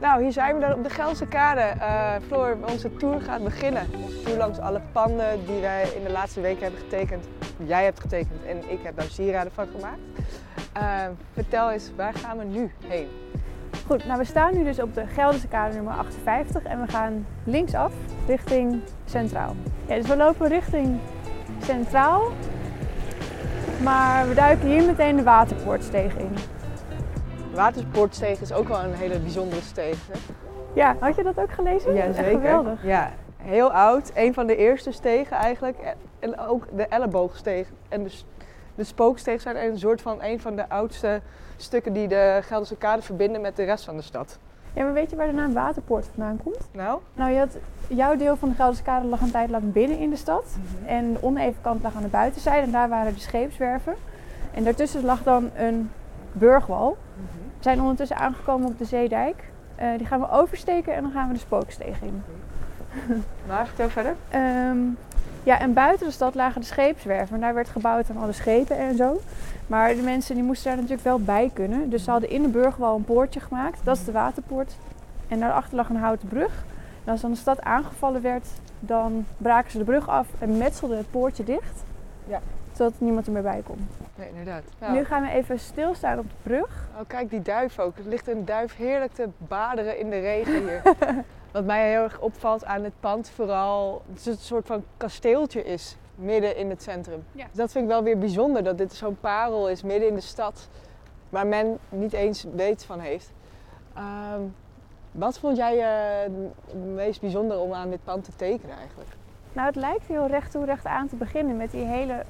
Nou, hier zijn we dan op de Gelderse Kade. Uh, Floor, onze tour gaat beginnen. Onze tour langs alle panden die wij in de laatste weken hebben getekend. Jij hebt getekend en ik heb daar sieraden van gemaakt. Uh, vertel eens, waar gaan we nu heen? Goed, nou we staan nu dus op de Gelderse Kade nummer 58 en we gaan linksaf richting Centraal. Ja, dus we lopen richting Centraal, maar we duiken hier meteen de Waterpoortsteeg in. Waterpoortsteeg is ook wel een hele bijzondere steeg. Hè? Ja, had je dat ook gelezen? Ja, zeker. geweldig. Ja, heel oud. Een van de eerste stegen eigenlijk. En ook de elleboogsteeg en de, de spooksteeg zijn een soort van een van de oudste stukken die de Gelderse Kade verbinden met de rest van de stad. Ja, maar weet je waar de naam Waterpoort vandaan komt? Nou? Nou, je had, jouw deel van de Gelderse Kade lag een tijd lang binnen in de stad. Mhm. En de oneven kant lag aan de buitenzijde en daar waren de scheepswerven. En daartussen lag dan een burgwal. Mhm. We zijn ondertussen aangekomen op de Zeedijk. Uh, die gaan we oversteken en dan gaan we de spooksteeg in. Maar vertel verder. Um, ja, en buiten de stad lagen de scheepswerven. En daar werd gebouwd aan alle schepen en zo. Maar de mensen die moesten daar natuurlijk wel bij kunnen. Dus ze hadden in de burgwal een poortje gemaakt. Dat is de waterpoort. En daarachter lag een houten brug. En als dan de stad aangevallen werd, dan braken ze de brug af en metselden het poortje dicht. Ja. Zodat niemand er meer bij kon. Nee, inderdaad. Nu gaan we even stilstaan op de brug. Oh, kijk die duif ook. Er ligt een duif heerlijk te baderen in de regen hier. Wat mij heel erg opvalt aan het pand vooral, dat het een soort van kasteeltje is midden in het centrum. Dus dat vind ik wel weer bijzonder, dat dit zo'n parel is midden in de stad, waar men niet eens weet van heeft. Ehm, wat vond jij uh, het meest bijzonder om aan dit pand te tekenen eigenlijk? Nou, het lijkt heel recht toe recht aan te beginnen met die hele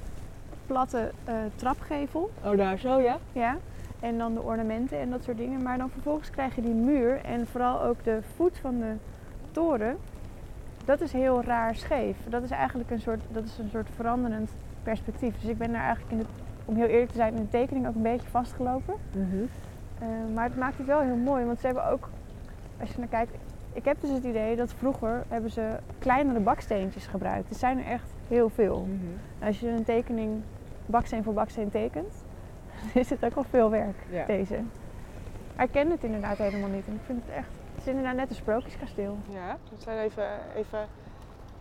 platte uh, trapgevel. Oh, daar zo, ja? Ja. En dan de ornamenten en dat soort dingen. Maar dan vervolgens krijg je die muur en vooral ook de voet van de toren. Dat is heel raar scheef. Dat is eigenlijk een soort, dat is een soort veranderend perspectief. Dus ik ben daar eigenlijk, in de, om heel eerlijk te zijn, in de tekening ook een beetje vastgelopen. Mm maar het maakt het wel heel mooi, want ze hebben ook, als je naar kijkt, ik heb dus het idee dat vroeger hebben ze kleinere baksteentjes gebruikt. Er zijn er echt heel veel. Mhm. Als je een tekening baksteen voor baksteen tekent, is het ook al veel werk, deze. Maar ik ken het inderdaad helemaal niet. En ik vind het echt, het is inderdaad net een sprookjeskasteel. Ja, we zijn even, even,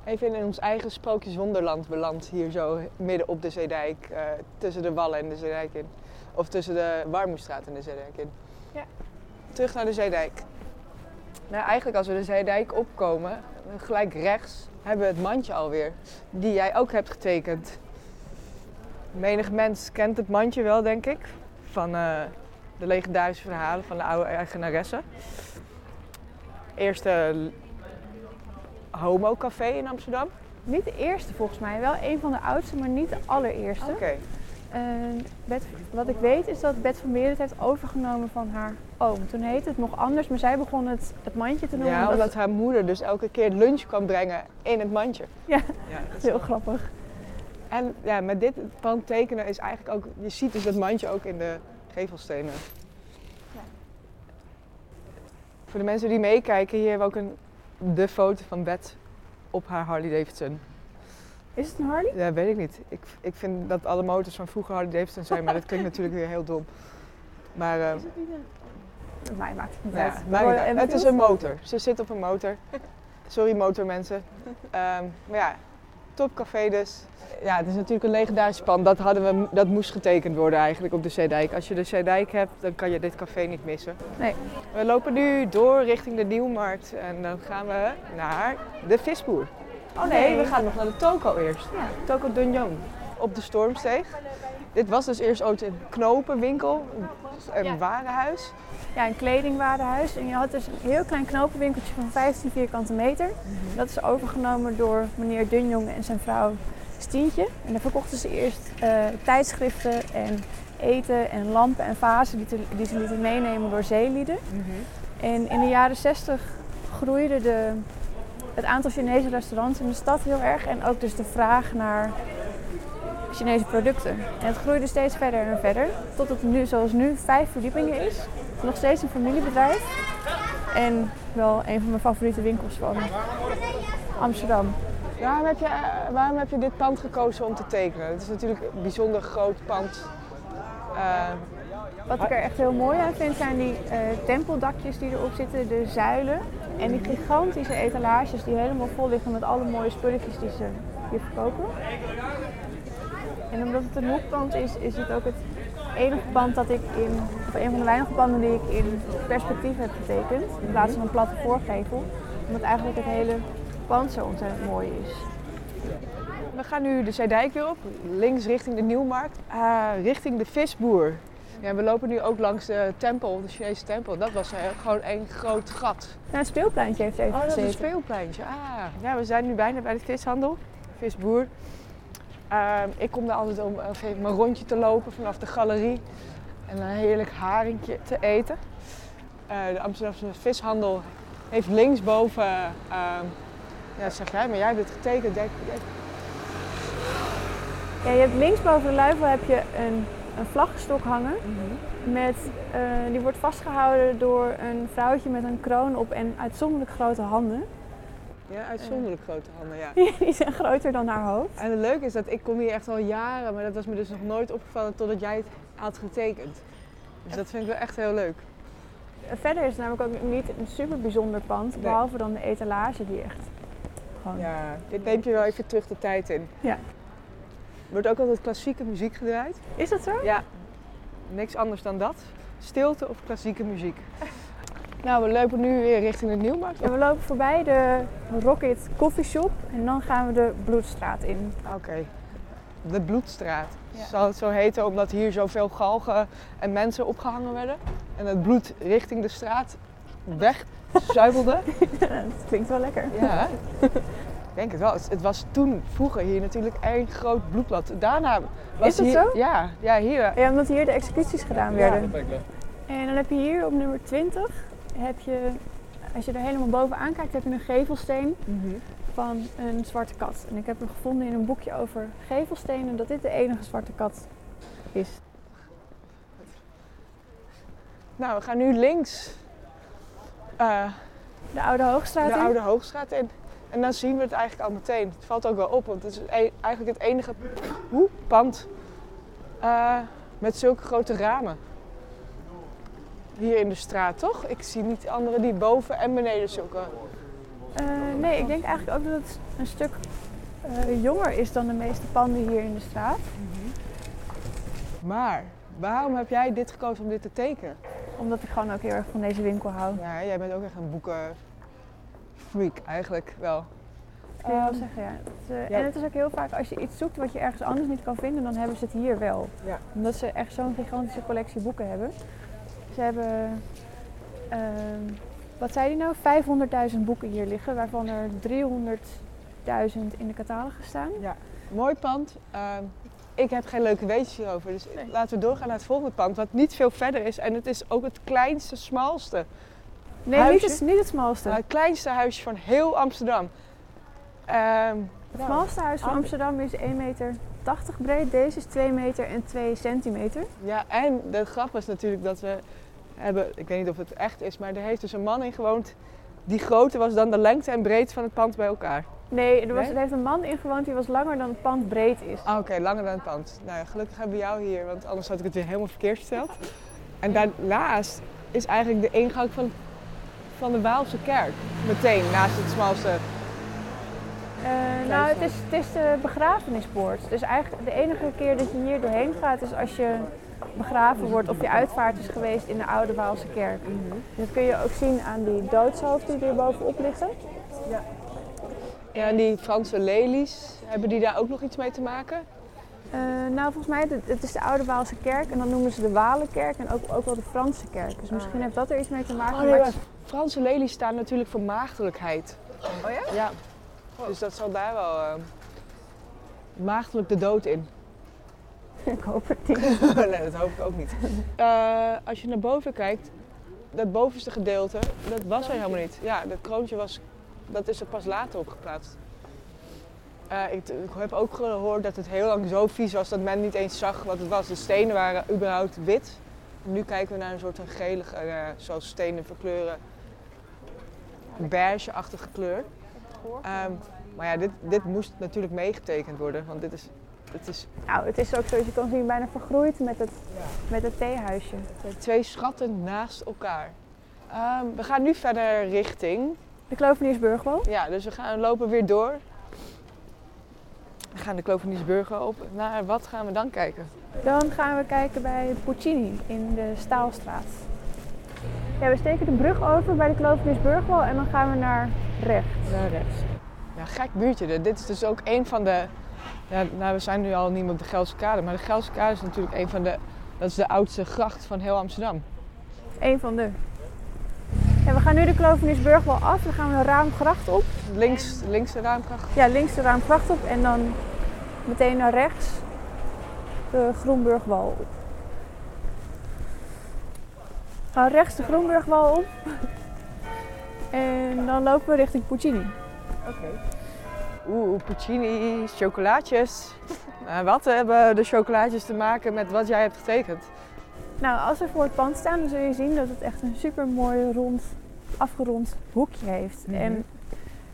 even in ons eigen sprookjeswonderland beland. Hier zo midden op de Zeedijk, uh, tussen de Wallen en de Zeedijk in. Of tussen de Warmoestraat en de Zeedijk in. Ja. Terug naar de Zeedijk. Nou, eigenlijk als we de Zeedijk opkomen, gelijk rechts, hebben we het mandje alweer. Die jij ook hebt getekend. Menig mens kent het mandje wel, denk ik. Van uh, de legendarische verhalen van de oude eigenaresse. Eerste homo-café in Amsterdam. Niet de eerste volgens mij, wel een van de oudste, maar niet de allereerste. Oké. wat ik weet is dat Bet van Beer het heeft overgenomen van haar oom. Toen heette het nog anders, maar zij begon het, het mandje te noemen. Ja, omdat haar moeder dus elke keer lunch kwam brengen in het mandje. Ja, ja dat is heel grappig. En ja, met dit pand tekenen is eigenlijk ook, je ziet dus dat mandje ook in de gevelstenen. Ja. Voor de mensen die meekijken, hier hebben we ook een, de foto van Bet op haar Harley Davidson. Is het een Harley? Ja, weet ik niet. Ik, ik vind dat alle motors van vroeger Harley Davidson zijn, maar dat klinkt natuurlijk weer heel dom. Maar, uh, is het niet een... Mij maakt het niet ja, uit. Maar, het is een motor. Ze zit op een motor. Sorry motormensen. Um, maar ja, topcafé dus ja, het is natuurlijk een legendarisch pand. Dat, hadden we, dat moest getekend worden eigenlijk op de Zeedijk. Als je de Zeedijk hebt, dan kan je dit café niet missen. Nee. We lopen nu door richting de Nieuwmarkt en dan gaan we naar de visboer. Oh nee, we gaan nog naar de Toko eerst. Ja. Toko Dunjong op de Stormsteeg. Dit was dus eerst ooit een knopenwinkel, een warenhuis. Ja, een kledingwarenhuis. En je had dus een heel klein knopenwinkeltje van 15 vierkante meter. Mhm. Dat is overgenomen door meneer Dunjong en zijn vrouw Stientje. En daar verkochten ze eerst uh, tijdschriften en eten en lampen en vazen die, te, die ze lieten meenemen door zeelieden. Mm En in de jaren 60 groeide de, het aantal Chinese restaurants in de stad heel erg. En ook dus de vraag naar Chinese producten. En het groeide steeds verder en verder. Tot het nu, zoals nu, vijf verdiepingen is. Nog steeds een familiebedrijf. En wel een van mijn favoriete winkels van Amsterdam. Waarom heb, je, eh, waarom heb je dit pand gekozen om te tekenen? Het is natuurlijk een bijzonder groot pand. Uh, Wat ik er echt heel mooi aan vind zijn die eh, tempeldakjes die erop zitten, de zuilen. En die gigantische etalages die helemaal vol liggen met alle mooie spulletjes die ze hier verkopen. En omdat het een hoekpand is, is het ook het enige pand dat ik in, of een van de weinige panden die ik in perspectief heb getekend. In plaats van een platte voorgevel. Omdat eigenlijk het hele pand zo ontzettend mooi is. We gaan nu de Zeedijk weer op, links richting de Nieuwmarkt, ah, richting de Visboer. Ja, we lopen nu ook langs de tempel, de Chinese tempel. Dat was eh, gewoon één groot gat. Nou, het speelpleintje heeft even Oh, dat is een speelpleintje. Ah, ja, we zijn nu bijna bij de vishandel, Visboer. Ehm, ik kom daar altijd om even mijn rondje te lopen vanaf de galerie en een heerlijk haringje te eten. Eh, de Amsterdamse vishandel heeft linksboven, ehm ja, zeg jij, maar jij hebt het getekend. Denk, Ja, je hebt linksboven de luifel heb je een, een vlaggenstok hangen. Met, eh, die wordt vastgehouden door een vrouwtje met een kroon op en uitzonderlijk grote handen. Ja, uitzonderlijk grote handen, ja. Die zijn groter dan haar hoofd. En het leuke is dat ik kom hier echt al jaren, maar dat was me dus nog nooit opgevallen totdat jij het had getekend. Dus dat vind ik wel echt heel leuk. Verder is het namelijk ook niet een super bijzonder pand, Nee. behalve dan de etalage die echt gewoon... Ja, dit neemt je wel even terug de tijd in. Ja. Er wordt ook altijd klassieke muziek gedraaid. Is dat zo? Ja, niks anders dan dat. Stilte of klassieke muziek. Nou, we lopen nu weer richting de Nieuwmarkt. En we lopen voorbij de Rocket Coffee Shop en dan gaan we de Bloedstraat in. Oké. De Bloedstraat. Ja. Zal het zo heten omdat hier zoveel galgen en mensen opgehangen werden? En het bloed richting de straat wegzuivelde? dat klinkt wel lekker. Ja, ik denk het wel. Het, het was toen vroeger hier natuurlijk één groot bloedbad. Daarna was Is dat hier, zo? Ja, ja hier. Ja, omdat hier de executies gedaan werden. En dan heb je hier op nummer 20, heb je, als je er helemaal bovenaan kijkt, heb je een gevelsteen van een zwarte kat. En ik heb hem gevonden in een boekje over gevelstenen dat dit de enige zwarte kat is. Nou, we gaan nu links eh, De Oude Hoogstraat de in. Oude Hoogstraat in. En dan zien we het eigenlijk al meteen. Het valt ook wel op, want het is e- eigenlijk het enige hoe, pand eh, met zulke grote ramen. Hier in de straat, toch? Ik zie niet andere die boven en beneden zulke... Eh, nee, ik denk eigenlijk ook dat het een stuk eh, jonger is dan de meeste panden hier in de straat. Maar waarom heb jij dit gekozen om dit te tekenen? Omdat ik gewoon ook heel erg van deze winkel hou. Ja, jij bent ook echt een boekenfreak eigenlijk wel. Kun je wel zeggen, ja. Het, eh, ja. En het is ook heel vaak, als je iets zoekt wat je ergens anders niet kan vinden, dan hebben ze het hier wel. Ja. Omdat ze echt zo'n gigantische collectie boeken hebben. Ze hebben, ehm, wat zei die nou, 500.000 boeken hier liggen, waarvan er 300.000 in de catalogus staan. Mooi pand. Ehm, ik heb geen leuke weetjes hierover. Dus laten we doorgaan naar het volgende pand, wat niet veel verder is. En het is ook het kleinste, smalste. Nee, niet het, niet het smalste. Nou, het kleinste huisje van heel Amsterdam. Ehm, Het smalste huis van. Amsterdam is 1,80 meter breed. Deze is 2 meter en 2 centimeter. ja, en de grap was natuurlijk dat we hebben, ik weet niet of het echt is, maar er heeft dus een man in gewoond die groter was dan de lengte en breedte van het pand bij elkaar. Nee, er, was, Nee? er heeft een man in gewoond die was langer dan het pand breed is. Ah, Oké, langer dan het pand. Nou ja, gelukkig hebben we jou hier, want anders had ik het weer helemaal verkeerd verteld. En daarnaast is eigenlijk de ingang van, van de Waalse kerk. Meteen naast het smalste. Eh, nou, het is, het is de begrafenispoort. Dus eigenlijk de enige keer dat je hier doorheen gaat is als je begraven wordt of je uitvaart is geweest in de oude Waalse kerk. Dat kun je ook zien aan die doodshoofden die er bovenop liggen. Ja, en die Franse lelies, hebben die daar ook nog iets mee te maken? Eh, nou, volgens mij het, het is de oude Waalse kerk en dan noemen ze de Walenkerk en ook, ook wel de Franse kerk. Dus misschien heeft dat er iets mee te maken. Oh nee, maar Franse lelies staan natuurlijk voor maagdelijkheid. Oh ja? Ja. Dus dat zal daar wel eh, maagdelijk de dood in. ik hoop het niet. nee, dat hoop ik ook niet. Eh, als je naar boven kijkt, dat bovenste gedeelte, dat was er helemaal niet. Ja, dat kroontje was, dat is er pas later op geplaatst. Eh, ik, ik heb ook gehoord dat het heel lang zo vies was dat men niet eens zag wat het was. De stenen waren überhaupt wit. Nu kijken we naar een soort van gelige, zoals stenen verkleuren, beige-achtige kleur. Ehm, maar ja, dit, dit moest natuurlijk meegetekend worden, want dit is Het is Nou, het is ook zoals je kan zien bijna vergroeid met het, met het theehuisje. twee schatten naast elkaar. Ehm, we gaan nu verder richting. De Kloveniersburgwal. Ja, dus we gaan lopen weer door. We gaan de Kloveniersburger op. Naar wat gaan we dan kijken? Dan gaan we kijken bij Puccini in de Staalstraat. Ja, we steken de brug over bij de Kloveniersburgwal en dan gaan we naar rechts. Naar rechts. Ja, gek buurtje. Dit is dus ook een van de. Ja, nou, we zijn nu al niet meer op de Gelse Kade, maar de Gelse Kade is natuurlijk een van de. Dat is de oudste gracht van heel Amsterdam. Eén van de. Ja, we gaan nu de Kloveniersburgwal af. Dan gaan we de Raamgracht op. Links, links de raamkracht. Ja, links de Raamgracht op en dan meteen naar rechts de Groenburgwal op. Gaan rechts de Groenburgwal op. En dan lopen we richting Puccini. Oeh, Puccini, chocolaatjes. Nou, wat hebben de chocolaatjes te maken met wat jij hebt getekend? Nou, als we voor het pand staan, dan zul je zien dat het echt een super mooi rond, afgerond hoekje heeft. Mhm. En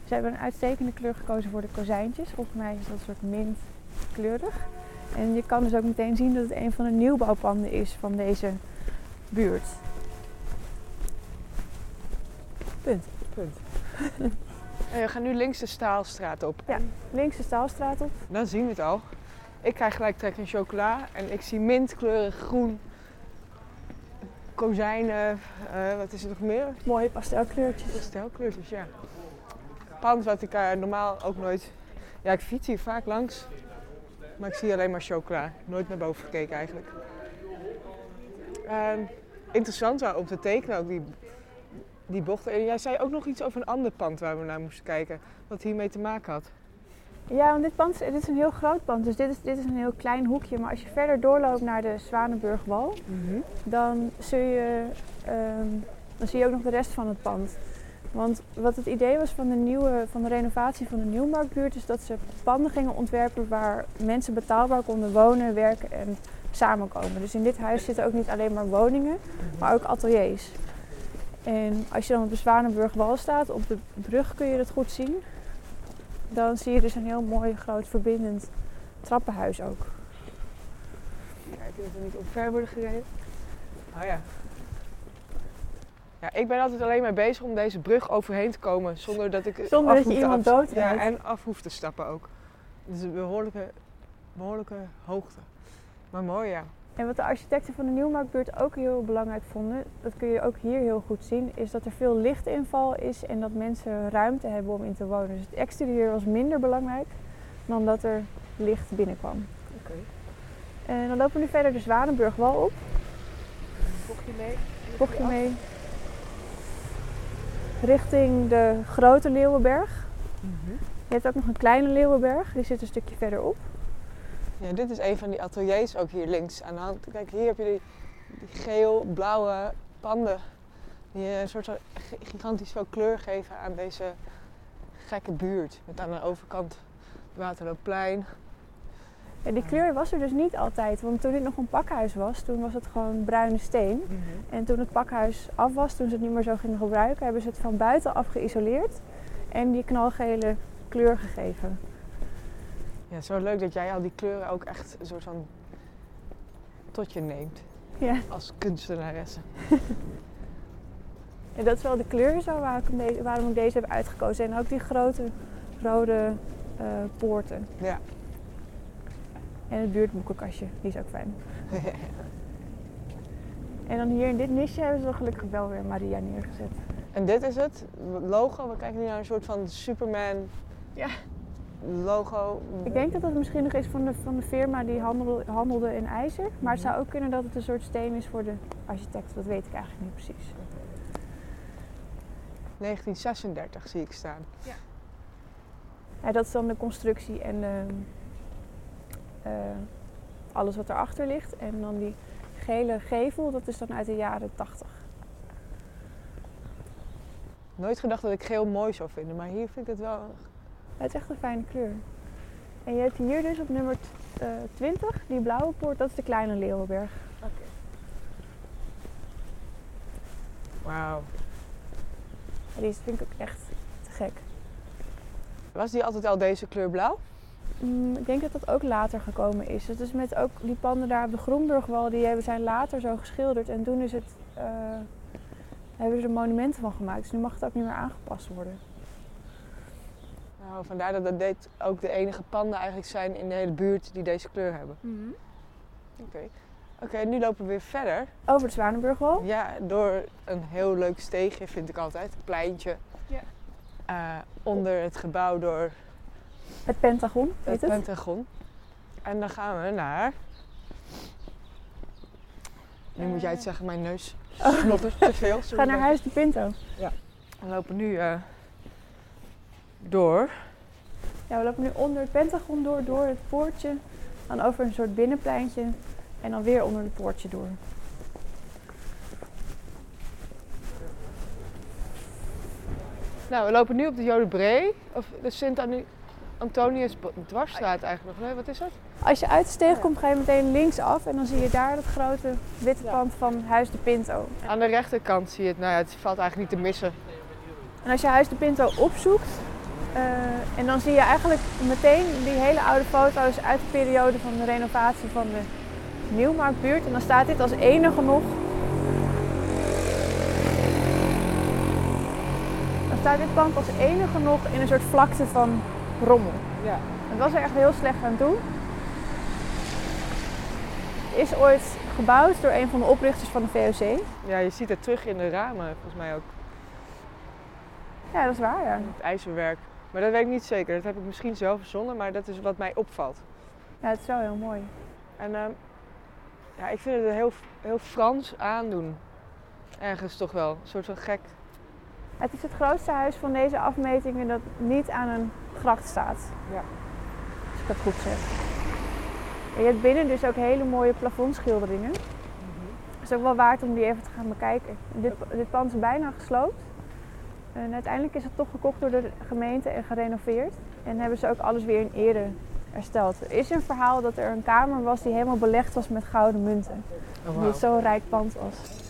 ze hebben een uitstekende kleur gekozen voor de kozijntjes. Volgens mij is dat een soort mintkleurig. En je kan dus ook meteen zien dat het een van de nieuwbouwpanden is van deze buurt. Punt. Punt. En we gaan nu links de Staalstraat op. Ja, links de Staalstraat op. Dan zien we het al. Ik krijg gelijk trek in chocola en ik zie mintkleurig groen. Kozijnen, eh, wat is er nog meer? Mooie pastelkleurtjes. Pastelkleurtjes, ja. Pand wat ik eh, normaal ook nooit... Ja, ik fiets hier vaak langs. Maar ik zie alleen maar chocola. Nooit naar boven gekeken eigenlijk. Ehm, interessant om te tekenen ook die, die bochten. En jij zei ook nog iets over een ander pand waar we naar moesten kijken. Wat hiermee te maken had. Ja, want dit pand is- dit is een heel groot pand. Dus dit is, dit is een heel klein hoekje. Maar als je verder doorloopt naar de Zwanenburgwal, dan, zul je, ehm, dan zie je ook nog de rest van het pand. Want wat het idee was van de, nieuwe, van de renovatie van de Nieuwmarktbuurt is dat ze panden gingen ontwerpen waar mensen betaalbaar konden wonen, werken en samenkomen. Dus in dit huis zitten ook niet alleen maar woningen, maar ook ateliers. En als je dan op de Zwanenburgwal staat, op de brug kun je dat goed zien. Dan zie je dus een heel mooi groot verbindend trappenhuis ook. Kijken of we niet omver worden gereden. Oh ja. Ja, ik ben altijd alleen maar bezig om deze brug overheen te komen zonder dat ik Zonder af dat je iemand doodrijdt. Ja, en af hoef te stappen ook. Dus een behoorlijke, behoorlijke hoogte. Maar mooi ja. En wat de architecten van de Nieuwmarktbuurt ook heel belangrijk vonden, dat kun je ook hier heel goed zien, is dat er veel lichtinval is en dat mensen ruimte hebben om in te wonen. Dus het exterieur was minder belangrijk dan dat er licht binnenkwam. Oké. En dan lopen we nu verder de Zwanenburgwal op. Bochtje mee. Bochtje mee. Richting de grote Leeuwenberg. Mhm. Je hebt ook nog een kleine Leeuwenberg, die zit een stukje verderop. Ja, dit is een van die ateliers ook hier links aan de hand. Kijk, hier heb je die, die geel-blauwe panden. Die een soort gigantisch veel kleur geven aan deze gekke buurt. Met aan de overkant het Waterloopplein. Die kleur was er dus niet altijd, want toen dit nog een pakhuis was, toen was het gewoon bruine steen. En toen het pakhuis af was, toen ze het niet meer zo gingen gebruiken, hebben ze het van buitenaf geïsoleerd en die knalgele kleur gegeven. Ja, zo leuk dat jij al die kleuren ook echt een soort van tot je neemt. Ja. Als kunstenaresse. En dat is wel de kleur zo waar ik waarom ik deze heb uitgekozen. En ook die grote rode eh, poorten. Ja. En het buurtboekenkastje, die is ook fijn. En dan hier in dit nisje hebben ze gelukkig wel weer Maria neergezet. en dit is het logo. We kijken nu naar een soort van Superman Ja. Logo. Ik denk dat dat misschien nog is van de, van de firma die handelde, handelde in ijzer. Maar het zou ook kunnen dat het een soort steen is voor de architect. Dat weet ik eigenlijk niet precies. 1936 zie ik staan. Ja, dat is dan de constructie en de, eh, alles wat erachter ligt. En dan die gele gevel, dat is dan uit de jaren 80. Nooit gedacht dat ik geel mooi zou vinden, maar hier vind ik het wel. Het is echt een fijne kleur. En je hebt hier dus op nummer t- eh, 20, die blauwe poort, dat is de kleine Leeuwenberg. Wauw. En die is- vind ik ook echt te gek. Was die altijd al deze kleur blauw? mm, ik denk dat dat ook later gekomen is. Het is met ook die panden daar op de Groenburgwal, die hebben, zijn later zo geschilderd. En toen is het, eh, hebben ze er monumenten van gemaakt. Dus nu mag het ook niet meer aangepast worden. Nou, vandaar dat dat dit ook de enige panden eigenlijk zijn in de hele buurt die deze kleur hebben. Oké. Oké, nu lopen we weer verder. Over de Zwanenburgwal. Ja, door een heel leuk steegje vind ik altijd. Een pleintje. Ja. Eh, onder het gebouw door Het Pentagon, het het? Pentagon. En dan gaan we naar... Nu moet jij het zeggen, mijn neus snottert te veel. Ga naar Huis de Pinto. We lopen nu eh, door. Ja, we lopen nu onder het Pentagon door, door het poortje. Dan over een soort binnenpleintje. En dan weer onder het poortje door. Nou, we lopen nu op de Jodebree. Of de Sint-Antonius dwarsstraat eigenlijk nog. Nee, wat is dat? Als je uit de steeg komt, ga je meteen linksaf. En dan zie je daar het grote witte pand van Huis de Pinto. Aan de rechterkant zie je het. Nou ja, het valt eigenlijk niet te missen. En als je Huis de Pinto opzoekt, eh, en dan zie je eigenlijk meteen die hele oude foto's uit de periode van de renovatie van de Nieuwmarktbuurt. En dan staat dit als enige nog. Dan staat dit pand als enige nog in een soort vlakte van rommel. Ja. Het was er echt heel slecht aan toe. Is ooit gebouwd door een van de oprichters van de VOC. Ja, je ziet het terug in de ramen, volgens mij ook. Ja, dat is waar, ja. Het ijzerwerk. Maar dat weet ik niet zeker. Dat heb ik misschien zelf verzonnen, maar dat is wat mij opvalt. Ja, het is wel heel mooi. En ehm, ja, ik vind het heel, heel Frans aandoen. Ergens toch wel. Een soort van gek. Het is het grootste huis van deze afmetingen dat niet aan een gracht staat. Ja. Als ik dat goed zeg. En je hebt binnen dus ook hele mooie plafondschilderingen. Het is ook wel waard om die even te gaan bekijken. Dit, dit pand is bijna gesloopt. En uiteindelijk is het toch gekocht door de gemeente en gerenoveerd. En hebben ze ook alles weer in ere hersteld. Er is een verhaal dat er een kamer was die helemaal belegd was met gouden munten. Oh, Omdat wauw. het zo'n rijk pand was.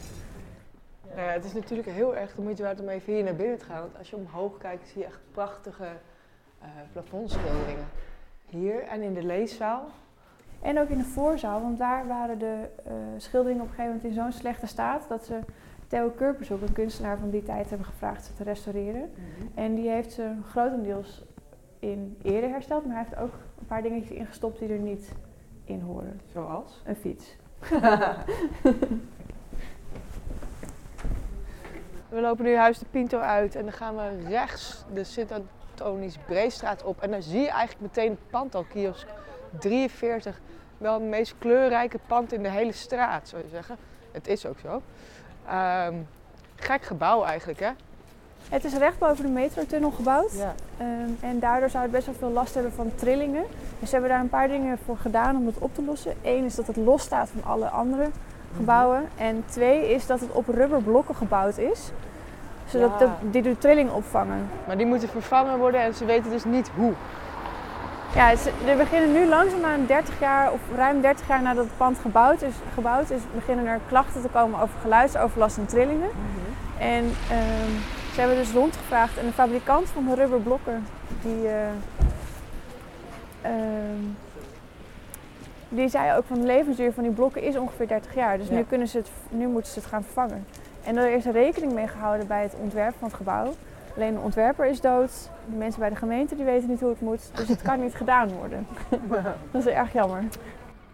Nou ja, het is natuurlijk heel erg de moeite waard om even hier naar binnen te gaan. Want als je omhoog kijkt, zie je echt prachtige eh plafondschilderingen. Hier en in de leeszaal. En ook in de voorzaal, want daar waren de eh, schilderingen op een gegeven moment in zo'n slechte staat dat ze Theo Kurpershoek, een kunstenaar van die tijd, hebben gevraagd ze te restaureren. En die heeft ze grotendeels in ere hersteld, maar hij heeft ook een paar dingetjes ingestopt die er niet in horen. Zoals? Een fiets. We lopen nu Huis de Pinto uit en dan gaan we rechts de Sint-Antonisch Breestraat op. En dan zie je eigenlijk meteen het pand al, kiosk 43. Wel het meest kleurrijke pand in de hele straat, zou je zeggen. Het is ook zo. Ehm, gek gebouw eigenlijk, hè? Het is recht boven de metrotunnel gebouwd. Ja. Ehm, en daardoor zou het best wel veel last hebben van trillingen. Dus ze hebben daar een paar dingen voor gedaan om dat op te lossen. Eén is dat het los staat van alle andere gebouwen. En twee is dat het op rubberblokken gebouwd is. Zodat Ja. de- die de trilling opvangen. Maar die moeten vervangen worden en ze weten dus niet hoe. Ja, we beginnen nu langzaamaan 30 jaar of ruim 30 jaar nadat het pand gebouwd is, gebouwd is beginnen er klachten te komen over geluidsoverlast en trillingen. En ehm, ze hebben dus rondgevraagd en de fabrikant van de rubberblokken, die, eh, ehm, die zei ook van de levensduur van die blokken is ongeveer 30 jaar. Dus Ja. nu, kunnen ze het, nu moeten ze het gaan vervangen. En er is er rekening mee gehouden bij het ontwerp van het gebouw. Alleen de ontwerper is dood, de mensen bij de gemeente die weten niet hoe het moet, dus het kan niet gedaan worden. Dat is erg jammer.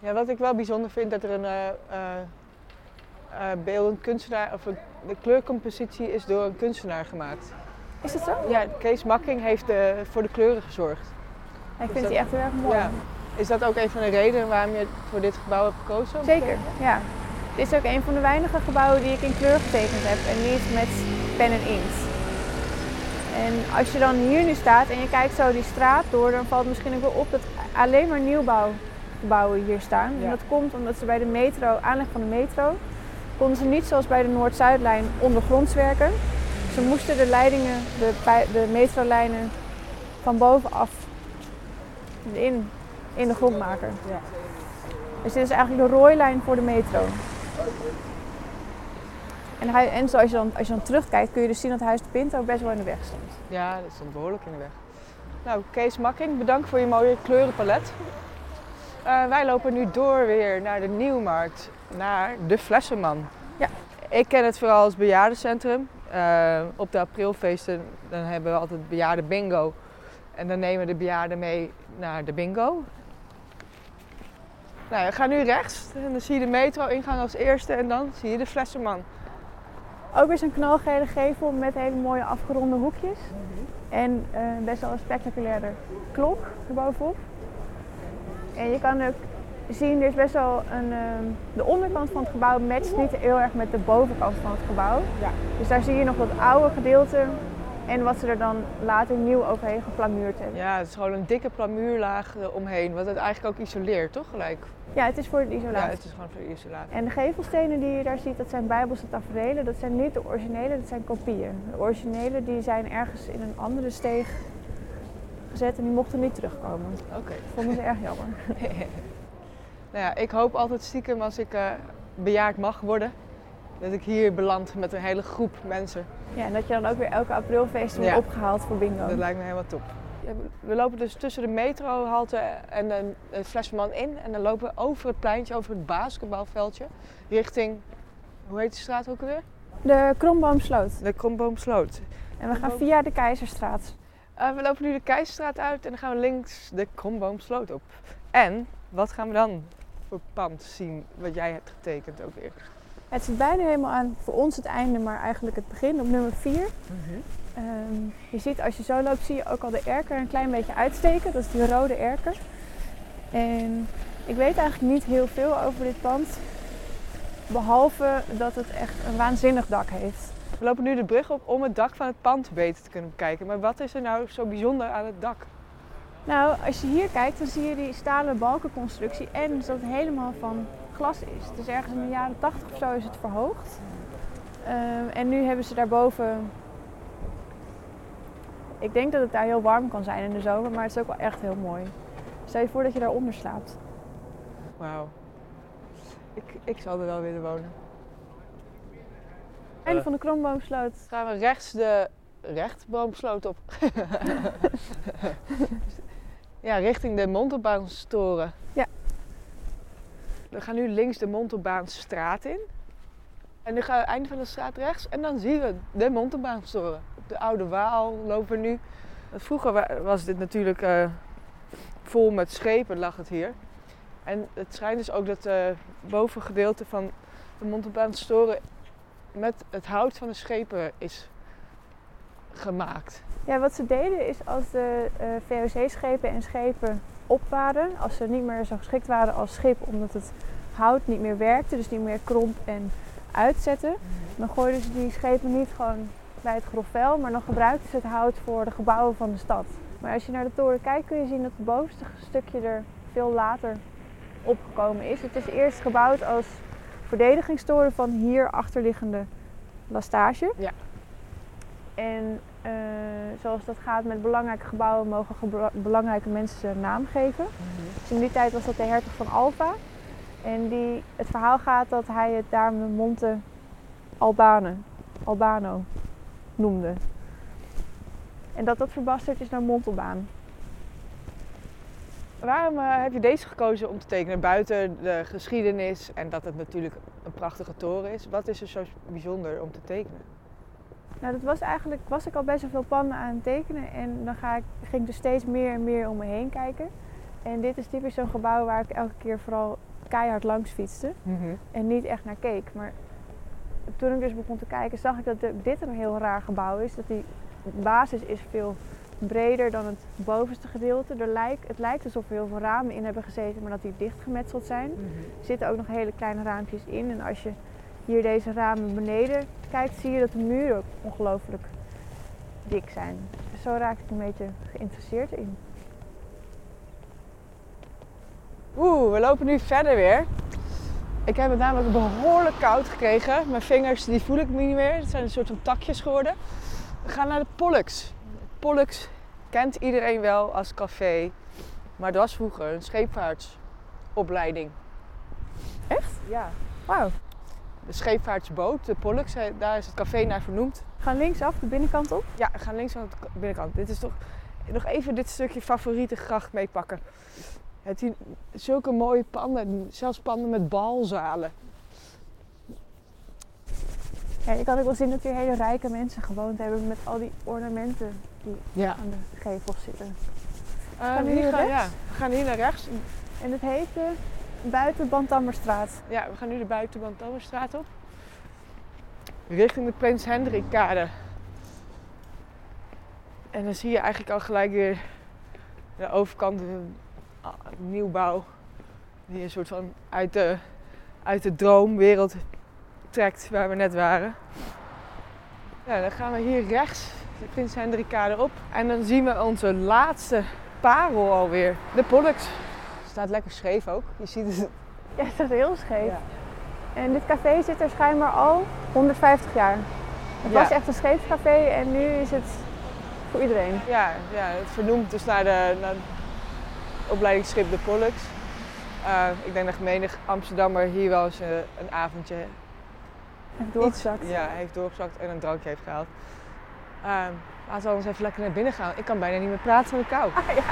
Ja, wat ik wel bijzonder vind, dat er een eh eh, eh, beeldend kunstenaar, of een, de kleurcompositie is door een kunstenaar gemaakt. Is dat zo? Ja, Kees Makking heeft voor de kleuren gezorgd. Ik vind die echt heel erg mooi. Ja. Is dat ook een van de redenen waarom je voor dit gebouw hebt gekozen? Zeker, ja. Het is ook een van de weinige gebouwen die ik in kleur getekend heb en niet met pen en inkt. En als je dan hier nu staat en je kijkt zo die straat door, dan valt misschien ook wel op dat alleen maar nieuwbouwgebouwen hier staan. Ja. En dat komt omdat ze bij de metro, aanleg van de metro, konden ze niet zoals bij de Noord-Zuidlijn ondergronds werken. Ze moesten de leidingen, de, de metrolijnen van bovenaf in, in de grond maken. Ja. Dus dit is eigenlijk de rooilijn voor de metro. En, hij, en zoals je dan, als je dan terugkijkt kun je dus zien dat Huis de Pinto best wel in de weg stond. Ja, dat stond behoorlijk in de weg. Nou, Kees Makking, bedankt voor je mooie kleurenpalet. Uh, wij lopen nu door weer naar de Nieuwmarkt, naar de Flessenman. Ja. Ik ken het vooral als bejaardencentrum. Uh, op de aprilfeesten dan hebben we altijd bejaarde bingo. En dan nemen we de bejaarden mee naar de bingo. Nou, we gaan nu rechts en dan zie je de metro-ingang als eerste en dan zie je de Flessenman. Ook weer zo'n knalgele gevel met hele mooie afgeronde hoekjes. En uh, best wel een spectaculaire klok erbovenop. En je kan ook zien, er is best wel een. Uh, de onderkant van het gebouw matcht niet heel erg met de bovenkant van het gebouw. Ja. Dus daar zie je nog dat oude gedeelte en wat ze er dan later nieuw overheen geplamuurd hebben. Ja, het is gewoon een dikke plamuurlaag omheen, wat het eigenlijk ook isoleert, toch gelijk? Ja, het is voor de isolatie. Ja, het is gewoon voor de isolatie. En de gevelstenen die je daar ziet, dat zijn bijbelse tafereelen. Dat zijn niet de originele, dat zijn kopieën. De originele die zijn ergens in een andere steeg gezet en die mochten niet terugkomen. Oké. Okay. Vonden ze erg jammer. nou ja, ik hoop altijd stiekem als ik uh, bejaard mag worden, dat ik hier beland met een hele groep mensen. Ja, en dat je dan ook weer elke aprilfeest wordt ja. opgehaald voor bingo. Dat lijkt me helemaal top. We lopen dus tussen de metrohalte en de, de Flesman in. En dan lopen we over het pleintje, over het basketbalveldje. Richting, hoe heet de straat ook alweer? De Kromboomsloot. De Kromboomsloot. En we gaan via de Keizerstraat. Uh, we lopen nu de Keizerstraat uit en dan gaan we links de Kromboomsloot op. En wat gaan we dan voor pand zien wat jij hebt getekend ook weer? Het zit bijna helemaal aan voor ons het einde, maar eigenlijk het begin op nummer 4. Um, je ziet als je zo loopt, zie je ook al de erker een klein beetje uitsteken. Dat is die rode erker. En ik weet eigenlijk niet heel veel over dit pand. Behalve dat het echt een waanzinnig dak heeft. We lopen nu de brug op om het dak van het pand beter te kunnen bekijken. Maar wat is er nou zo bijzonder aan het dak? Nou, als je hier kijkt, dan zie je die stalen balkenconstructie en dat het helemaal van glas is. Dus ergens in de jaren 80 of zo is het verhoogd. Um, en nu hebben ze daarboven ik denk dat het daar heel warm kan zijn in de zomer, maar het is ook wel echt heel mooi. Stel je voor dat je daaronder slaapt. Wauw. Ik, ik zal er wel willen wonen. Einde van de kromboomsloot. Gaan we rechts de rechtboomsloot op. ja, richting de Montelbaanstoren. Ja. We gaan nu links de Montelbaanstraat in. En nu gaan we het einde van de straat rechts en dan zien we de Montelbaanstoren de Oude Waal lopen we nu. Vroeger was dit natuurlijk uh, vol met schepen, lag het hier. En het schijnt dus ook dat het uh, bovengedeelte van de Montalbaanstoren met het hout van de schepen is gemaakt. Ja, wat ze deden is als de uh, eh, VOC-schepen en schepen op waren, als ze niet meer zo geschikt waren als schip, omdat het hout niet meer werkte, dus niet meer kromp en uitzetten, dan gooiden ze die schepen niet gewoon bij het grofvel, maar dan gebruikten ze het hout voor de gebouwen van de stad. Maar als je naar de toren kijkt kun je zien dat het bovenste stukje er veel later opgekomen is. Het is eerst gebouwd als verdedigingstoren van hier achterliggende lastage. Ja. En uh, zoals dat gaat met belangrijke gebouwen, mogen belangrijke mensen naam geven. Dus in die tijd was dat de hertog van Alfa. En die, het verhaal gaat dat hij het daarom de Monte Albane, Albano noemde. En dat dat verbasterd is naar Montelbaan. Waarom uh, heb je deze gekozen om te tekenen? Buiten de geschiedenis en dat het natuurlijk een prachtige toren is. Wat is er zo bijzonder om te tekenen? Nou, dat was eigenlijk, was ik al best wel veel panden aan het tekenen. En dan ga ik, ging ik er steeds meer en meer om me heen kijken. En dit is typisch zo'n gebouw waar ik elke keer vooral keihard langs fietste. Mhm. En niet echt naar keek. Maar toen ik dus begon te kijken, zag ik dat dit een heel raar gebouw is. Dat die basis is veel breder dan het bovenste gedeelte. Er lijkt, het lijkt alsof er heel veel ramen in hebben gezeten, maar dat die dichtgemetseld zijn. Mhm. Er zitten ook nog hele kleine raampjes in. En als je hier deze ramen beneden kijkt, zie je dat de muren ook ongelooflijk dik zijn. Zo raak ik een beetje geïnteresseerd in. Oeh, we lopen nu verder weer. Ik heb het namelijk behoorlijk koud gekregen. Mijn vingers die voel ik niet meer. Het zijn een soort van takjes geworden. We gaan naar de Pollux. Pollux kent iedereen wel als café. Maar dat was vroeger een scheepvaartsopleiding. Echt? Ja. Wauw. De scheepvaartsboot, de Pollux, daar is het café naar vernoemd. Gaan linksaf de binnenkant op? Ja, we gaan linksaf de binnenkant. Dit is toch nog even dit stukje favoriete gracht meepakken. Het hier zulke mooie panden, zelfs panden met balzalen. Ja, je kan ook wel zien dat hier hele rijke mensen gewoond hebben met al die ornamenten die Ja. aan de gevels zitten. Uh, Gaan we hier gaan, ja, we gaan hier naar rechts. En het heet de buiten Bandammerstraat. Ja, we gaan nu de buitenband op. Richting de Prins Hendrikkade. En dan zie je eigenlijk al gelijk weer de overkant, de ah, nieuwbouw. Die een soort van uit de, uit de droomwereld trekt waar we net waren. Ja, dan gaan we hier rechts de Prins Hendrikkade op. En dan zien we onze laatste parel alweer. De Pollux. Staat lekker scheef ook. Je ziet het. Ja, het is heel scheef. Ja. En dit café zit er schijnbaar al 150 jaar. Het Ja. was echt een scheepscafé en nu is het voor iedereen. Ja, ja, het vernoemt dus naar, de, naar het opleidingsschip de Pollux. Eh, ik denk dat menig Amsterdammer hier wel eens eh, een avondje Echt doorgezakt. ja, heeft doorgezakt en een drankje heeft gehaald. Eh, laten we anders even lekker naar binnen gaan. Ik kan bijna niet meer praten van de kou. Ah, ja.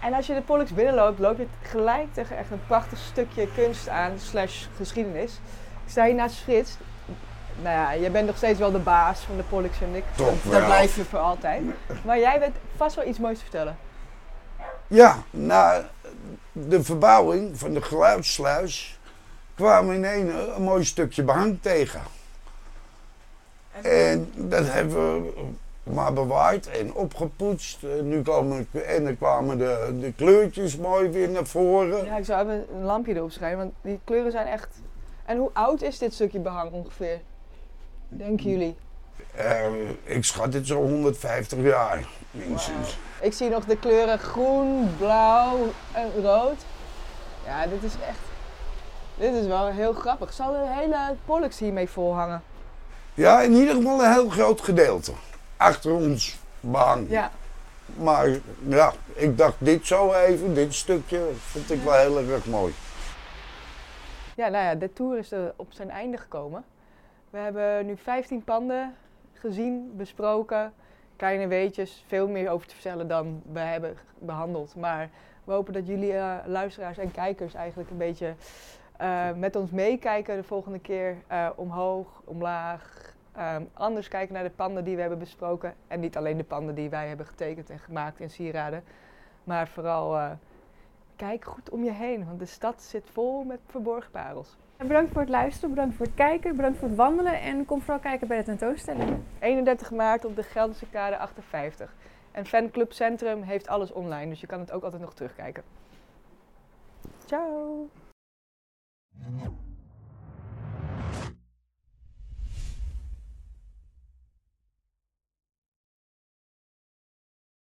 En als je de Pollux binnenloopt, loop je gelijk tegen echt een prachtig stukje kunst aan, slash geschiedenis. Ik sta hier naast Frits. Nou ja, jij bent nog steeds wel de baas van de Pollux, vind ik. Dat, blijf je voor altijd. Maar jij weet vast wel iets moois te vertellen. Ja, na de verbouwing van de geluidssluis kwamen we in een, een mooi stukje behang tegen. En dat hebben we maar bewaard en opgepoetst. En nu komen, en dan kwamen de, de kleurtjes mooi weer naar voren. Ja, ik zou even een lampje erop schrijven, want die kleuren zijn echt... En hoe oud is dit stukje behang ongeveer? Denken jullie? Eh, ik schat dit zo 150 jaar, minstens. Ik zie nog de kleuren groen, blauw en rood. Ja, dit is echt... Dit is wel heel grappig. Zal de hele Pollux hiermee volhangen? Ja, in ieder geval een heel groot gedeelte. Achter ons behang. Ja. Maar ja, ik dacht dit zo even, dit stukje, vond ik wel heel erg mooi. Ja, nou ja, de tour is er op zijn einde gekomen. We hebben nu 15 panden gezien, besproken. Kleine weetjes, veel meer over te vertellen dan we hebben behandeld. Maar we hopen dat jullie eh, luisteraars en kijkers eigenlijk een beetje eh, met ons meekijken de volgende keer. eh, omhoog, omlaag. Ehm, anders kijken naar de panden die we hebben besproken. En niet alleen de panden die wij hebben getekend en gemaakt in sieraden. Maar vooral eh, kijk goed om je heen, want de stad zit vol met verborgen parels. Bedankt voor het luisteren, bedankt voor het kijken, bedankt voor het wandelen en kom vooral kijken bij de tentoonstelling. 31 maart op de Gelderse Kade 58. En Fanclub Centrum heeft alles online, dus je kan het ook altijd nog terugkijken. Ciao!